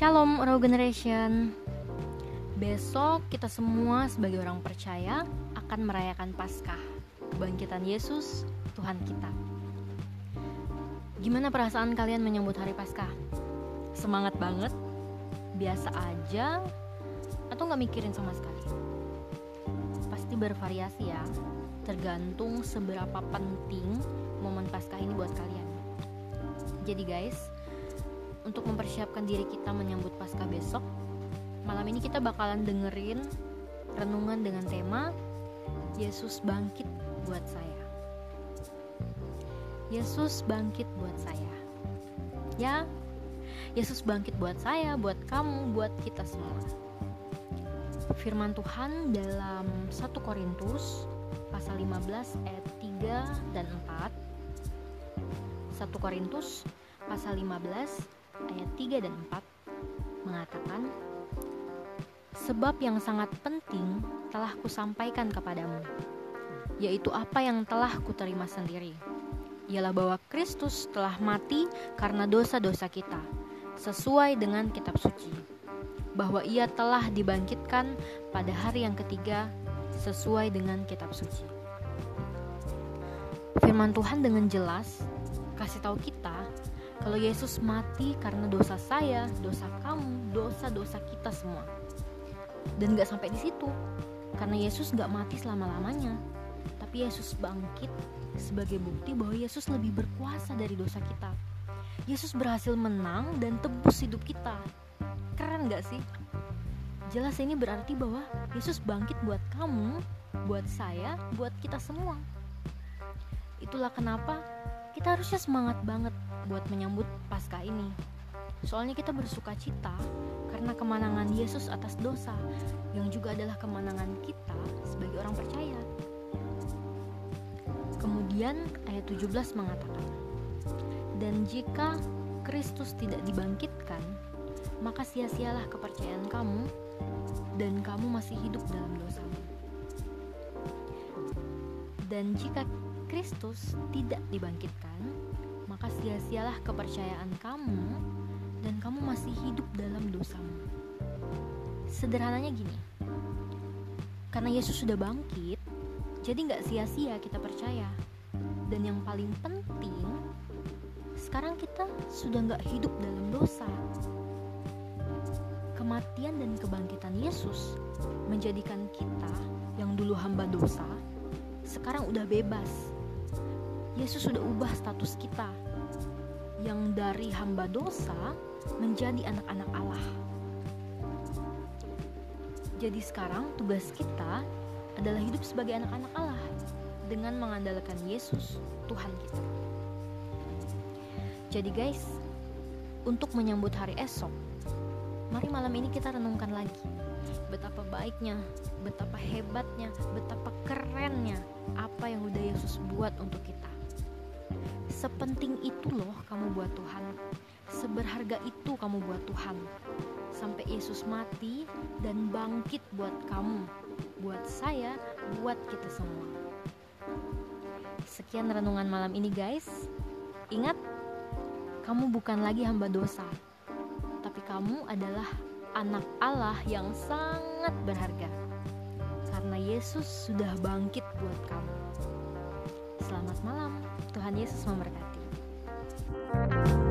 Shalom Raw Generation Besok kita semua sebagai orang percaya akan merayakan Paskah Kebangkitan Yesus, Tuhan kita Gimana perasaan kalian menyambut hari Paskah? Semangat banget? Biasa aja? Atau nggak mikirin sama sekali? Pasti bervariasi ya Tergantung seberapa penting momen Paskah ini buat kalian Jadi guys, untuk mempersiapkan diri kita menyambut Paskah besok, malam ini kita bakalan dengerin renungan dengan tema Yesus bangkit buat saya. Yesus bangkit buat saya. Ya, Yesus bangkit buat saya, buat kamu, buat kita semua. Firman Tuhan dalam 1 Korintus pasal 15 ayat 3 dan 4. 1 Korintus pasal 15 ayat 3 dan 4 mengatakan Sebab yang sangat penting telah kusampaikan kepadamu yaitu apa yang telah kuterima sendiri. Ialah bahwa Kristus telah mati karena dosa-dosa kita sesuai dengan kitab suci. Bahwa ia telah dibangkitkan pada hari yang ketiga sesuai dengan kitab suci. Firman Tuhan dengan jelas kasih tahu kita kalau Yesus mati karena dosa saya, dosa kamu, dosa-dosa kita semua. Dan gak sampai di situ, karena Yesus gak mati selama-lamanya. Tapi Yesus bangkit sebagai bukti bahwa Yesus lebih berkuasa dari dosa kita. Yesus berhasil menang dan tebus hidup kita. Keren gak sih? Jelas ini berarti bahwa Yesus bangkit buat kamu, buat saya, buat kita semua. Itulah kenapa kita harusnya semangat banget buat menyambut Paskah ini. Soalnya kita bersuka cita karena kemenangan Yesus atas dosa yang juga adalah kemenangan kita sebagai orang percaya. Kemudian ayat 17 mengatakan, Dan jika Kristus tidak dibangkitkan, maka sia-sialah kepercayaan kamu dan kamu masih hidup dalam dosamu. Dan jika Kristus tidak dibangkitkan, maka sia-sialah kepercayaan kamu dan kamu masih hidup dalam dosamu. Sederhananya gini, karena Yesus sudah bangkit, jadi nggak sia-sia kita percaya. Dan yang paling penting, sekarang kita sudah nggak hidup dalam dosa. Kematian dan kebangkitan Yesus menjadikan kita yang dulu hamba dosa, sekarang udah bebas Yesus sudah ubah status kita yang dari hamba dosa menjadi anak-anak Allah. Jadi sekarang tugas kita adalah hidup sebagai anak-anak Allah dengan mengandalkan Yesus, Tuhan kita. Jadi guys, untuk menyambut hari esok, mari malam ini kita renungkan lagi betapa baiknya, betapa hebatnya, betapa kerennya apa yang udah Yesus buat untuk kita. Sepenting itu loh kamu buat Tuhan. Seberharga itu kamu buat Tuhan. Sampai Yesus mati dan bangkit buat kamu, buat saya, buat kita semua. Sekian renungan malam ini guys. Ingat, kamu bukan lagi hamba dosa. Tapi kamu adalah anak Allah yang sangat berharga. Karena Yesus sudah bangkit buat kamu. Selamat malam. Tuhan Yesus memberkati. thank you